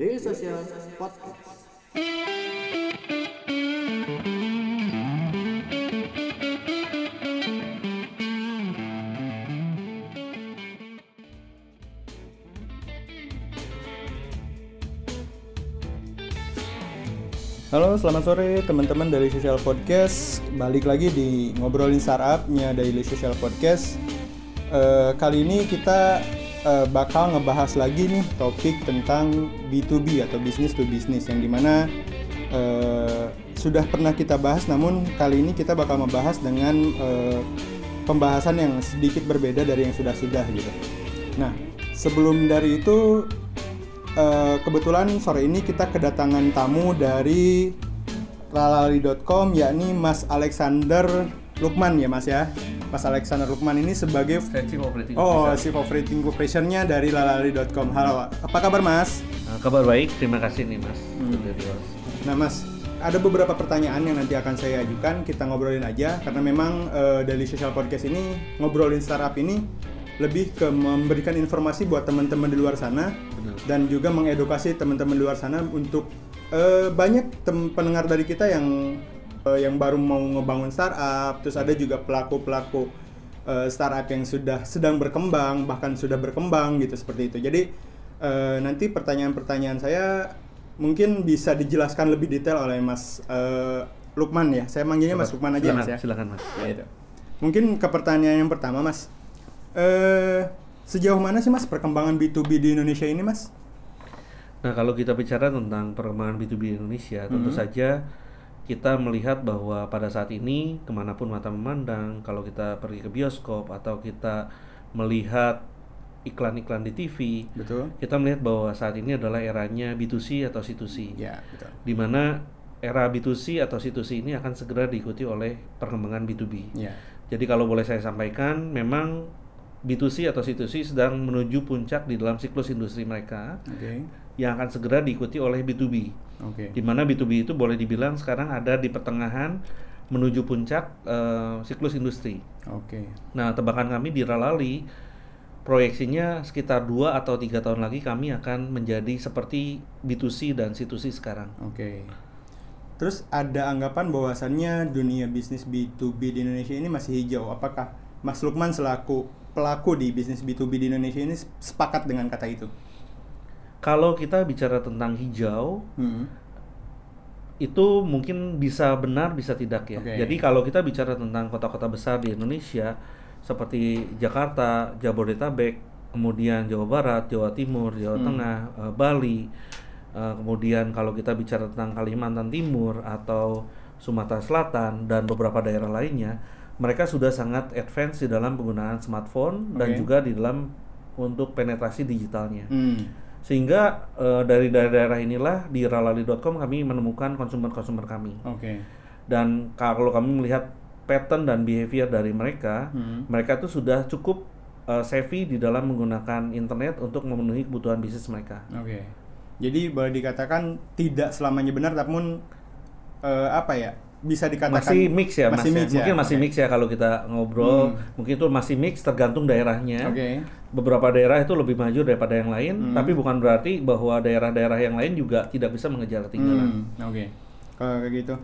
Daily Social Podcast. Halo, selamat sore teman-teman dari Social Podcast. Balik lagi di ngobrolin startupnya Daily Social Podcast. Eh, kali ini kita eh, bakal ngebahas lagi nih topik tentang B2B atau business to business yang di mana eh, sudah pernah kita bahas, namun kali ini kita bakal membahas dengan eh, pembahasan yang sedikit berbeda dari yang sudah-sudah gitu. Nah, sebelum dari itu Eh, kebetulan sore ini kita kedatangan tamu dari lalali.com yakni Mas Alexander Lukman ya Mas ya. Mas Alexander Lukman ini sebagai Chief Operating Oh. Chief Operating dari lalali.com. Halo, apa kabar Mas? Nah, kabar baik, terima kasih nih Mas. Hmm. Nah Mas, ada beberapa pertanyaan yang nanti akan saya ajukan, kita ngobrolin aja karena memang eh, dari Social Podcast ini ngobrolin startup ini lebih ke memberikan informasi buat teman-teman di luar sana Benar. dan juga mengedukasi teman-teman di luar sana untuk eh, banyak tem- pendengar dari kita yang eh, yang baru mau ngebangun startup, terus ada juga pelaku-pelaku eh, startup yang sudah sedang berkembang bahkan sudah berkembang gitu seperti itu. Jadi eh, nanti pertanyaan-pertanyaan saya mungkin bisa dijelaskan lebih detail oleh Mas eh, Lukman ya. Saya manggilnya Mas Lukman aja silakan, Mas ya. Silakan Mas. Ya, itu. Mungkin ke pertanyaan yang pertama, Mas. Eh, sejauh mana sih Mas perkembangan B2B di Indonesia ini, Mas? Nah, kalau kita bicara tentang perkembangan B2B Indonesia, tentu Mhm. saja kita melihat bahwa pada saat ini ke mana pun mata memandang, kalau kita pergi ke bioskop atau kita melihat iklan-iklan di TV, Betul. kita melihat bahwa saat ini adalah eranya B2C atau C2C. Ya, betul. di mana era B2C atau C2C ini akan segera diikuti oleh perkembangan B2B. Ya. Jadi kalau boleh saya sampaikan, memang B2C atau C2C sedang menuju puncak di dalam siklus industri mereka Oke. Yang akan segera diikuti oleh B2B. Oke. Di mana B2B itu boleh dibilang sekarang ada di pertengahan menuju puncak eh, siklus industri. Oke. Nah, tebakan kami di Ralali proyeksinya sekitar dua atau tiga tahun lagi kami akan menjadi seperti B2C dan C2C sekarang. Oke. Terus ada anggapan bahwasannya dunia bisnis B2B di Indonesia ini masih hijau. Apakah Mas Lukman selaku pelaku di bisnis B2B di Indonesia ini sepakat dengan kata itu? Kalau kita bicara tentang hijau, Hmm. itu mungkin bisa benar bisa tidak ya. Oke. Jadi kalau kita bicara tentang kota-kota besar di Indonesia seperti Jakarta, Jabodetabek, kemudian Jawa Barat, Jawa Timur, Jawa Hmm. Tengah, eh, Bali, eh, kemudian kalau kita bicara tentang Kalimantan Timur atau Sumatera Selatan dan beberapa daerah lainnya, mereka sudah sangat advance di dalam penggunaan smartphone dan Oke. juga di dalam untuk penetrasi digitalnya. Hmm. Sehingga eh, dari daerah-daerah inilah di ralali.com kami menemukan konsumer-konsumer kami. Oke. Dan kalau kami melihat pattern dan behavior dari mereka, Hmm. mereka tuh sudah cukup eh, savvy di dalam menggunakan internet untuk memenuhi kebutuhan bisnis mereka. Oke. Jadi boleh dikatakan tidak selamanya benar, namun eh, apa ya? Bisa dikatakan Masih mix ya, masih Mas. ya? mix Mungkin masih Oke. mix ya kalau kita ngobrol. Hmm. Mungkin itu masih mix tergantung daerahnya. Oke. Beberapa daerah itu lebih maju daripada yang lain, Hmm. tapi bukan berarti bahwa daerah-daerah yang lain juga tidak bisa mengejar ketinggalan. Hmm, Oke. Kalau kayak gitu.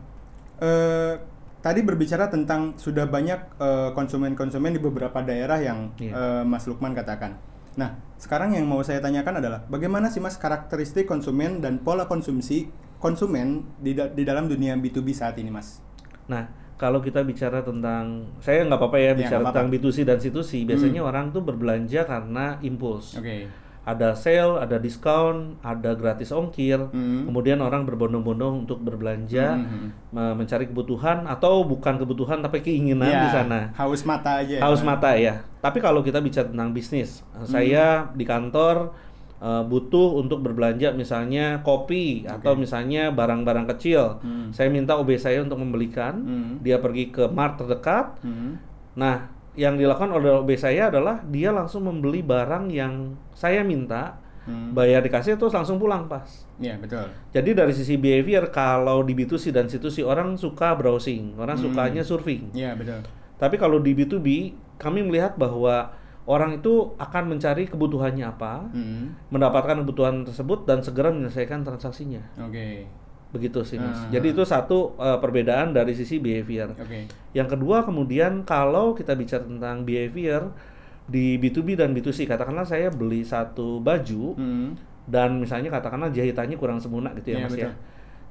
Eh tadi berbicara tentang sudah banyak eh, konsumen-konsumen di beberapa daerah yang eh, Iya. Mas Lukman katakan. Nah, sekarang yang mau saya tanyakan adalah bagaimana sih Mas karakteristik konsumen dan pola konsumsi konsumen di, da- di dalam dunia B2B saat ini, Mas? Nah, kalau kita bicara tentang saya nggak apa-apa ya Ya, bicara nggak tentang apa-apa. B2C dan C2C, biasanya orang tuh berbelanja karena impuls. Oke. Ada sale, ada diskon, ada gratis ongkir. Hmm. Kemudian orang berbondong-bondong untuk berbelanja, Hmm. me- mencari kebutuhan atau bukan kebutuhan tapi keinginan Ya, di sana. Haus mata aja. ya, Haus Mas? mata ya. Tapi kalau kita bicara tentang bisnis, Hmm. saya di kantor eh, butuh untuk berbelanja misalnya kopi atau misalnya barang-barang kecil. Hmm. Saya minta OB saya untuk membelikan. Hmm. Dia pergi ke mart terdekat. Hmm. Nah, yang dilakukan oleh OB saya adalah dia langsung membeli barang yang saya minta, Hmm. bayar dikasih terus langsung pulang pas. Iya, betul. Jadi dari sisi behavior kalau di B2C dan C2C orang suka browsing, orang Hmm. sukanya surfing. Iya, betul. Tapi kalau di B2B kami melihat bahwa orang itu akan mencari kebutuhannya apa, Hmm. mendapatkan kebutuhan tersebut dan segera menyelesaikan transaksinya. Oke. Begitu sih mas. Ah. Jadi itu satu eh, perbedaan dari sisi behavior. Oke. Yang kedua kemudian kalau kita bicara tentang behavior di B2B dan B2C, katakanlah saya beli satu baju Hmm. dan misalnya katakanlah jahitannya kurang sempurna gitu ya Iya, mas betul. ya.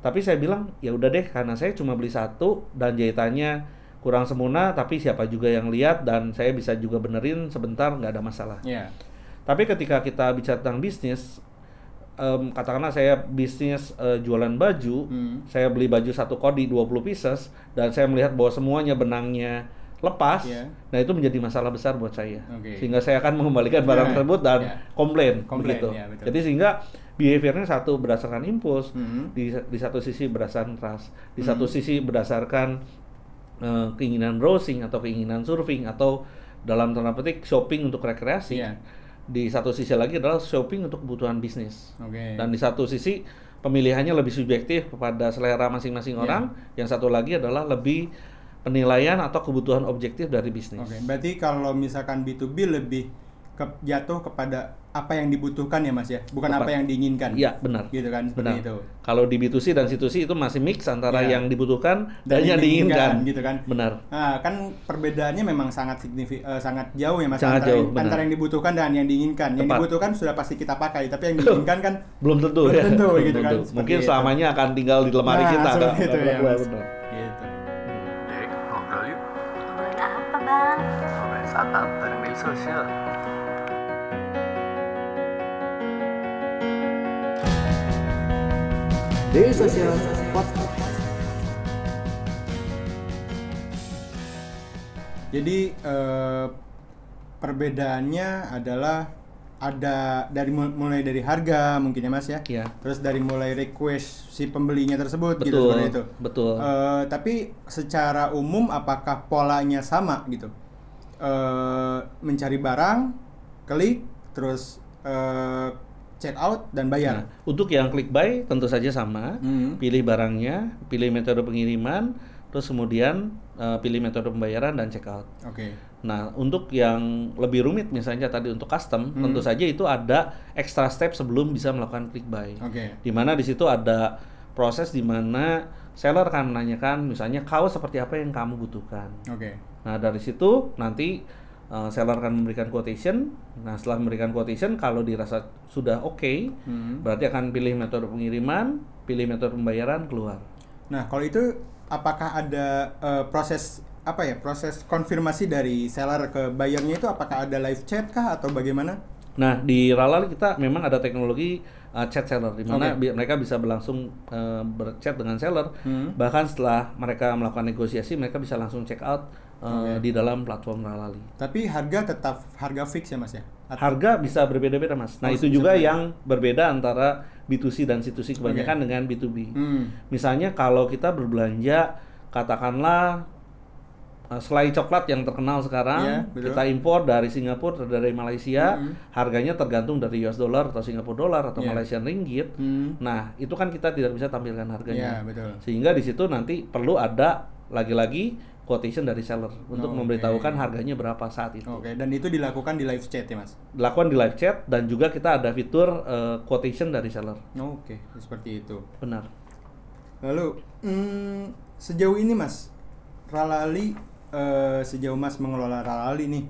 Tapi saya bilang ya udah deh karena saya cuma beli satu dan jahitannya kurang sempurna tapi siapa juga yang lihat dan saya bisa juga benerin sebentar nggak ada masalah. Ya. Tapi ketika kita bicara tentang bisnis, em, katakanlah saya bisnis eh, jualan baju, Hmm. saya beli baju satu kodi 20 pieces dan saya melihat bahwa semuanya benangnya lepas, Iya. nah itu menjadi masalah besar buat saya. Oke. Sehingga saya akan mengembalikan barang Iya, tersebut dan iya. komplain, Komplain, begitu. iya, betul. Jadi sehingga behaviornya satu berdasarkan impuls, Hmm. di di satu sisi berdasarkan trust, di Hmm. satu sisi berdasarkan eh, keinginan browsing atau keinginan surfing atau dalam tanda petik shopping untuk rekreasi. Iya. Di satu sisi lagi adalah shopping untuk kebutuhan bisnis. Oke. Dan di satu sisi pemilihannya lebih subjektif kepada selera masing-masing Iya. orang. Yang satu lagi adalah lebih penilaian atau kebutuhan objektif dari bisnis. Oke, berarti kalau misalkan B2B lebih ke, jatuh kepada apa yang dibutuhkan ya Mas ya, bukan Tepat. apa yang diinginkan. Iya, benar. Gitu kan, seperti Benar. itu. Kalau di B2C dan C2C itu masih mix antara Iya. yang dibutuhkan dan, yang diinginkan. gitu kan. Benar. Nah, kan perbedaannya memang sangat signifik eh, sangat jauh ya Mas Sangat antara, jauh, benar. antara yang dibutuhkan dan yang diinginkan. Yang Tepat. dibutuhkan sudah pasti kita pakai, tapi yang diinginkan kan Belum tentu Belum ya. tentu, Belum gitu kan, tentu. seperti Mungkin itu. selamanya akan tinggal di lemari Nah, kita. nggak- itu ya, Mas. benar. gitu. Dek, ngobrol yuk. Ngobrolin apa bang? Ngobrolin startup bareng media sosial. Daily Social Podcast. Jadi eh, perbedaannya adalah ada dari mul- mulai dari harga mungkin ya Mas ya. Iya. Terus dari mulai request si pembelinya tersebut gitu Betul. seperti itu. Betul. Eh, tapi secara umum apakah polanya sama gitu? Eh, mencari barang, klik, terus eh, check out dan Nah, bayar. untuk yang klik buy tentu saja sama. Hmm. Pilih barangnya, pilih metode pengiriman, terus kemudian eh, pilih metode pembayaran dan check out. Oke. Nah, untuk yang lebih rumit misalnya tadi untuk custom, Hmm. tentu saja itu ada extra step sebelum bisa melakukan click buy. Oke. Di mana di situ ada proses di mana seller akan menanyakan misalnya kaos seperti apa yang kamu butuhkan. Oke. Nah, dari situ nanti uh, seller akan memberikan quotation. Nah, setelah memberikan quotation kalau dirasa sudah oke, Hmm. berarti akan pilih metode pengiriman, pilih metode pembayaran, keluar. Nah, kalau itu apakah ada eh, proses apa ya? Proses konfirmasi dari seller ke buyernya itu apakah ada live chat kah atau bagaimana? Nah, di Ralal kita memang ada teknologi uh, chat seller di mana Oke. bi- mereka bisa berlangsung uh, berchat dengan seller. Hmm. Bahkan setelah mereka melakukan negosiasi, mereka bisa langsung check out uh, Oke. di dalam platform Ralali. Tapi harga tetap harga fix ya, Mas ya? Atau- Harga bisa berbeda-beda, Mas. Nah, Oh, itu juga berbeda. yang berbeda antara B2C dan C2C kebanyakan dengan B2B. Hmm. Misalnya kalau kita berbelanja katakanlah selai coklat yang terkenal sekarang Iya, betul. kita impor dari Singapura atau dari Malaysia Mhm. harganya tergantung dari US dollar atau Singapura dollar atau Iya. Malaysian ringgit. Hmm. Nah, itu kan kita tidak bisa tampilkan harganya. Iya, betul. Sehingga di situ nanti perlu ada lagi-lagi quotation dari seller untuk Oke. memberitahukan harganya berapa saat itu. Oke, dan itu dilakukan di live chat ya, Mas? Dilakukan di live chat dan juga kita ada fitur uh, quotation dari seller. Oke, seperti itu. Benar. Lalu, hmm, sejauh ini Mas, Ralali eh, sejauh Mas mengelola Ralali nih,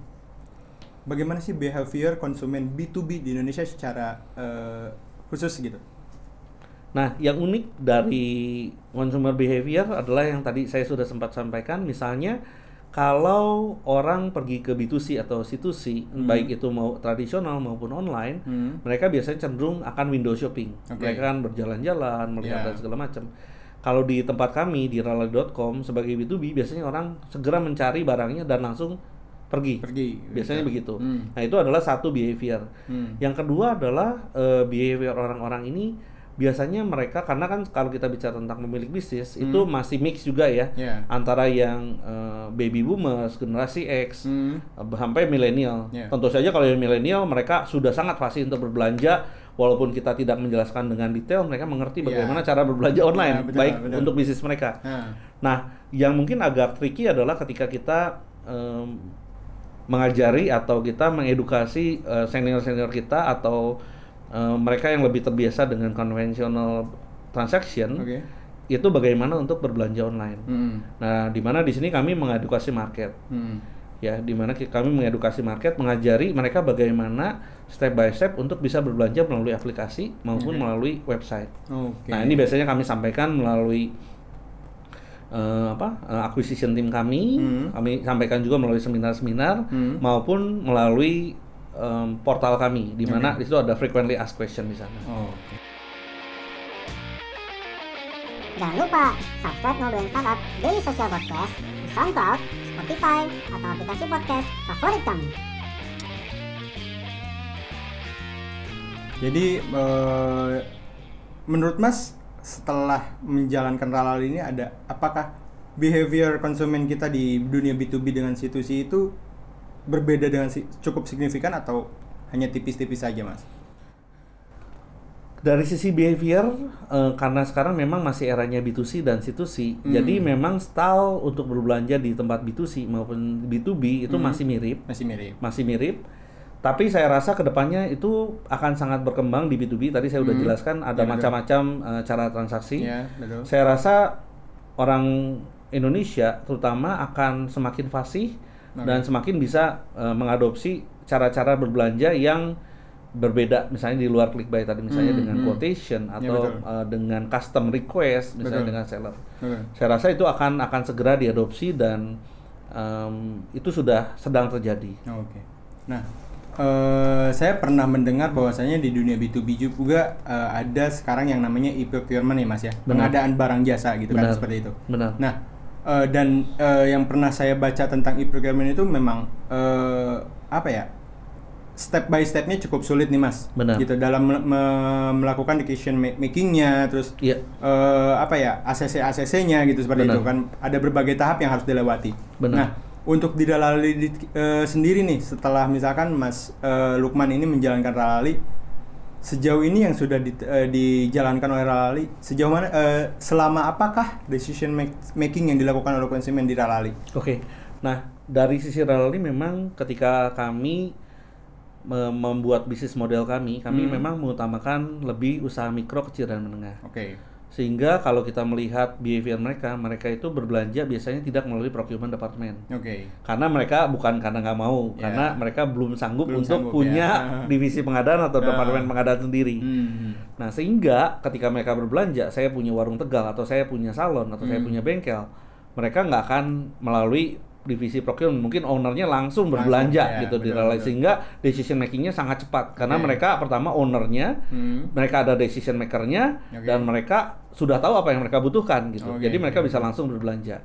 bagaimana sih behavior konsumen B2B di Indonesia secara eh, khusus gitu? Nah, yang unik dari consumer behavior adalah yang tadi saya sudah sempat sampaikan, misalnya kalau orang pergi ke B2C atau C2C, Hmm. baik itu mau tradisional maupun online, Hmm. mereka biasanya cenderung akan window shopping. Oke. Mereka kan berjalan-jalan, melihat Ya. dan segala macam. Kalau di tempat kami di rally.com sebagai B2B biasanya orang segera mencari barangnya dan langsung pergi. Pergi. Biasanya gitu. begitu. Hmm. Nah, itu adalah satu behavior. Hmm. Yang kedua adalah eh, behavior orang-orang ini biasanya mereka karena kan kalau kita bicara tentang pemilik bisnis itu masih mix juga ya Hmm. Ya. antara yang eh, baby boomers, generasi X, Hmm. eh, sampai milenial. Ya. Tentu saja kalau yang milenial mereka sudah sangat fasih untuk berbelanja walaupun kita tidak menjelaskan dengan detail mereka mengerti Ya. bagaimana cara berbelanja online Ya, betul, baik betul. untuk bisnis mereka. Nah, Nah, yang mungkin agak tricky adalah ketika kita em, mengajari atau kita mengedukasi eh, senior-senior kita atau eh, mereka yang lebih terbiasa dengan konvensional transaction Oke. itu bagaimana untuk berbelanja online. Hmm. Nah, di mana di sini kami mengedukasi market Hmm. Ya di mana ki- kami mengedukasi market mengajari mereka bagaimana step by step untuk bisa berbelanja melalui aplikasi maupun melalui website. Oke. Nah, ini biasanya kami sampaikan melalui eh, apa? eh, acquisition team kami. Hmm. Kami sampaikan juga melalui seminar-seminar Hmm. maupun melalui em, portal kami di mana di situ ada frequently asked question di sana. Oke. Jangan lupa subscribe Ngobrolin Startup Daily Social Podcast di SoundCloud, Spotify, atau aplikasi podcast favorit kamu. Jadi eh, menurut Mas setelah menjalankan halal ini ada apakah behavior konsumen kita di dunia B2B dengan C2C itu berbeda dengan cukup signifikan atau hanya tipis-tipis saja, Mas? Dari sisi behavior, eh, karena sekarang memang masih eranya B2C dan C2C, Hmm. jadi memang style untuk berbelanja di tempat B2C maupun B2B itu Hmm. masih mirip, Masih mirip. masih mirip. Tapi saya rasa ke depannya itu akan sangat berkembang di B2B. Tadi saya udah Hmm. jelaskan ada Ya, macam-macam eh, cara transaksi. Ya, betul. Saya rasa orang Indonesia terutama akan semakin fasih Oke. dan semakin bisa eh, mengadopsi cara-cara berbelanja yang berbeda misalnya di luar clickbait tadi misalnya Hmm, dengan hmm. quotation Ya, atau betul. eh, dengan custom request misalnya Betul. dengan seller. Oke. Saya rasa itu akan akan segera diadopsi dan em, itu sudah sedang terjadi. Oke. Nah, eh, saya pernah mendengar bahwasanya di dunia B2B juga eh, ada sekarang yang namanya e-procurement ya, Mas ya. Benar. Pengadaan barang jasa gitu kan Benar. seperti itu. Benar. Nah, eh, dan eh, yang pernah saya baca tentang e-procurement itu memang eh, apa ya? Step by stepnya cukup sulit nih mas, Benar. gitu dalam me- me- melakukan decision ma- makingnya, terus Iya. eh, apa ya ACC ACC-nya gitu seperti Benar. itu kan ada berbagai tahap yang harus dilewati. Benar. Nah, untuk di Dalali di- eh, sendiri nih setelah misalkan Mas eh, Lukman ini menjalankan Ralali sejauh ini yang sudah di- eh, dijalankan oleh Ralali sejauh mana eh, selama apakah decision make- making yang dilakukan oleh konsumen di Ralali? Oke, nah dari sisi rally memang ketika kami membuat bisnis model kami, kami Hmm. memang mengutamakan lebih usaha mikro, kecil dan menengah. Oke. Sehingga kalau kita melihat behavior mereka, mereka itu berbelanja biasanya tidak melalui procurement department. Oke. Karena mereka bukan karena nggak mau, Ya. karena mereka belum sanggup Belum untuk sanggup, punya ya. divisi pengadaan atau Ah. departemen pengadaan sendiri. Hmm. Nah, sehingga ketika mereka berbelanja, saya punya warung Tegal atau saya punya salon atau saya Hmm. punya bengkel, mereka nggak akan melalui divisi procurement. Mungkin ownernya langsung berbelanja ya, gitu di betul, relay sehingga decision makingnya sangat cepat karena Oke. mereka pertama ownernya, Hmm. mereka ada decision makernya Oke. dan mereka sudah tahu apa yang mereka butuhkan gitu. Oke, Jadi mereka bisa langsung berbelanja.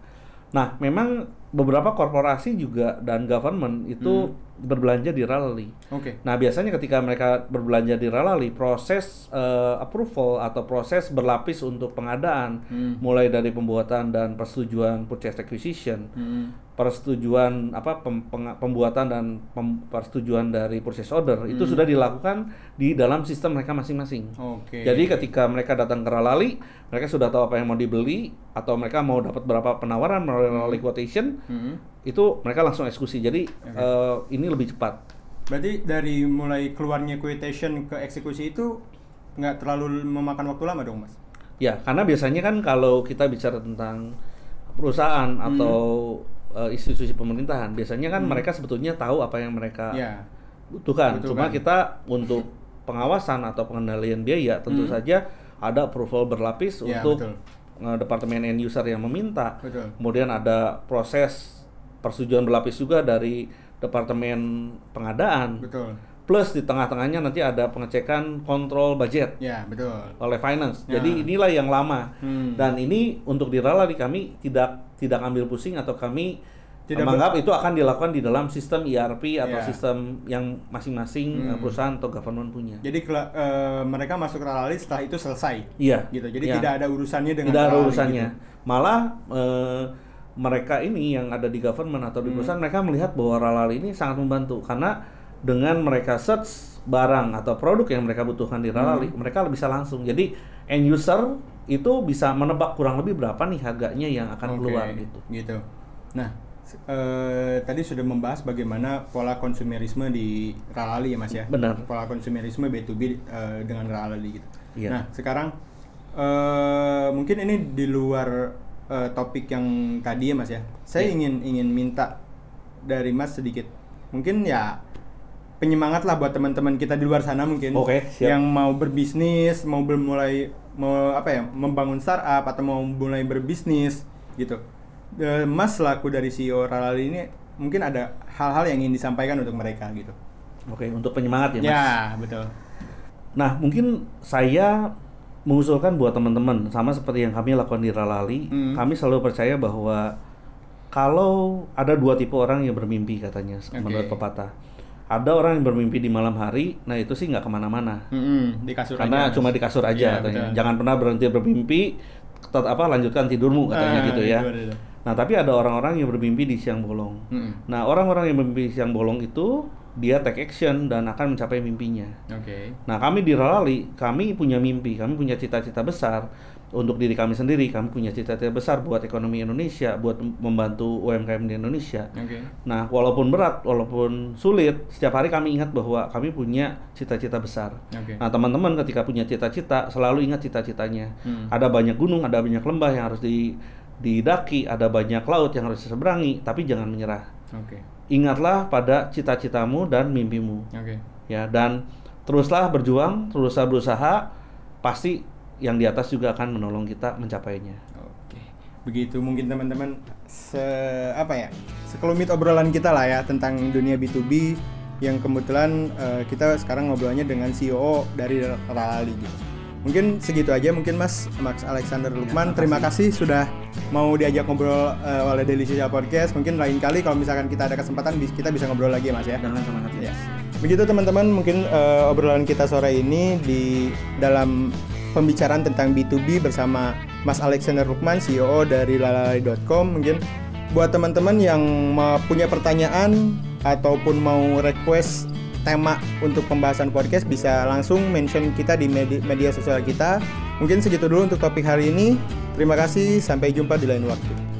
Nah, memang beberapa korporasi juga dan government itu Hmm. berbelanja di rally. Oke. Nah, biasanya ketika mereka berbelanja di Ralali, proses eh, approval atau proses berlapis untuk pengadaan, Hmm. mulai dari pembuatan dan persetujuan purchase acquisition, Hmm. persetujuan apa pem- peng- pembuatan dan pem- persetujuan dari purchase order itu Hmm. sudah dilakukan di dalam sistem mereka masing-masing. Oke. Jadi ketika mereka datang ke Ralali, mereka sudah tahu apa yang mau dibeli atau mereka mau dapat berapa penawaran melalui Ralali quotation, Hmm. itu mereka langsung eksekusi. Jadi eh, ini lebih cepat. Berarti dari mulai keluarnya quotation ke eksekusi itu nggak terlalu memakan waktu lama dong mas? Ya, karena biasanya kan kalau kita bicara tentang perusahaan Hmm. atau uh, institusi pemerintahan, biasanya kan mereka sebetulnya tahu apa yang mereka Ya. butuhkan. Butuhkan. Cuma kita untuk pengawasan atau pengendalian biaya tentu saja ada approval berlapis Hmm. Ya, untuk betul. Departemen end user yang meminta. Betul. Kemudian ada proses persetujuan berlapis juga dari departemen pengadaan. Betul. Plus di tengah-tengahnya nanti ada pengecekan kontrol budget Ya betul. oleh finance. Ya. Jadi inilah yang lama. Hmm. Dan ini untuk di Rala di kami tidak tidak ambil pusing atau kami Tidak menganggap itu akan dilakukan di dalam sistem ERP atau Ya. sistem yang masing-masing Hmm. eh, perusahaan atau government punya. Jadi eh, mereka masuk ke Ralali setelah itu selesai. Iya. Gitu. Jadi Iya. tidak ada urusannya dengan tidak ada urusannya. gitu. Malah eh, mereka ini yang ada di government atau di Hmm. perusahaan mereka melihat bahwa Ralali ini sangat membantu karena dengan mereka search barang atau produk yang mereka butuhkan di Ralali, Hmm. mereka bisa langsung. Jadi end user itu bisa menebak kurang lebih berapa nih harganya yang akan Oke, keluar gitu. Gitu. Nah, eh, tadi sudah membahas bagaimana pola konsumerisme di Ralali ya Mas ya. Benar. Pola konsumerisme B2B eh, dengan Ralali gitu. Iya. Nah, sekarang eh, mungkin ini di luar eh, topik yang tadi ya Mas ya. Saya Iya. ingin ingin minta dari Mas sedikit. Mungkin ya penyemangat lah buat teman-teman kita di luar sana mungkin Oke, siap. yang mau berbisnis, mau mulai mau apa ya, membangun startup atau mau mulai berbisnis gitu. Eh, Mas selaku dari CEO Ralali ini mungkin ada hal-hal yang ingin disampaikan untuk mereka gitu. Oke, untuk penyemangat ya, Mas. Ya, betul. Nah, mungkin saya mengusulkan buat teman-teman sama seperti yang kami lakukan di Ralali, Hmm. kami selalu percaya bahwa kalau ada dua tipe orang yang bermimpi katanya menurut Oke. pepatah. Ada orang yang bermimpi di malam hari, nah itu sih nggak ke mana-mana. Mm-mm, di kasur Karena aja, cuma di kasur aja Iya, katanya. betul. Jangan pernah berhenti bermimpi, tetap apa lanjutkan tidurmu katanya Ah, gitu ya. itu. Nah, tapi ada orang-orang yang bermimpi di siang bolong. Mm-mm. Nah, orang-orang yang bermimpi di siang bolong itu dia take action dan akan mencapai mimpinya. Oke. Nah, kami di kami punya mimpi, kami punya cita-cita besar untuk diri kami sendiri. Kami punya cita-cita besar buat ekonomi Indonesia, buat membantu UMKM di Indonesia. Oke. Nah, walaupun berat, walaupun sulit, setiap hari kami ingat bahwa kami punya cita-cita besar. Oke. Nah, teman-teman ketika punya cita-cita, selalu ingat cita-citanya. Hmm. Ada banyak gunung, ada banyak lembah yang harus di, didaki, ada banyak laut yang harus diseberangi, tapi jangan menyerah. Oke. Ingatlah pada cita-citamu dan mimpimu Oke. ya dan teruslah berjuang teruslah berusaha pasti yang di atas juga akan menolong kita mencapainya Oke, begitu mungkin teman-teman se apa ya sekelumit obrolan kita lah ya tentang dunia B2B yang kebetulan eh, kita sekarang ngobrolnya dengan CEO dari Ralali gitu. Mungkin segitu aja mungkin Mas Max Alexander Lukman. Terima kasih sudah mau diajak ngobrol eh, oleh Daily Social Podcast. Mungkin lain kali kalau misalkan kita ada kesempatan kita bisa ngobrol lagi ya Mas ya. dengan semangat Ya. Begitu teman-teman, mungkin eh, obrolan kita sore ini di dalam pembicaraan tentang B2B bersama Mas Alexander Rukman, CEO dari lalali.com. Mungkin buat teman-teman yang punya pertanyaan ataupun mau request tema untuk pembahasan podcast bisa langsung mention kita di media, media sosial kita. Mungkin segitu dulu untuk topik hari ini. Terima kasih, sampai jumpa di lain waktu.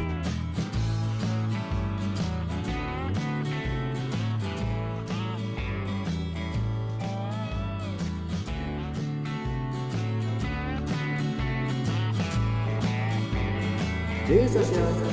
Daily Social Podcast.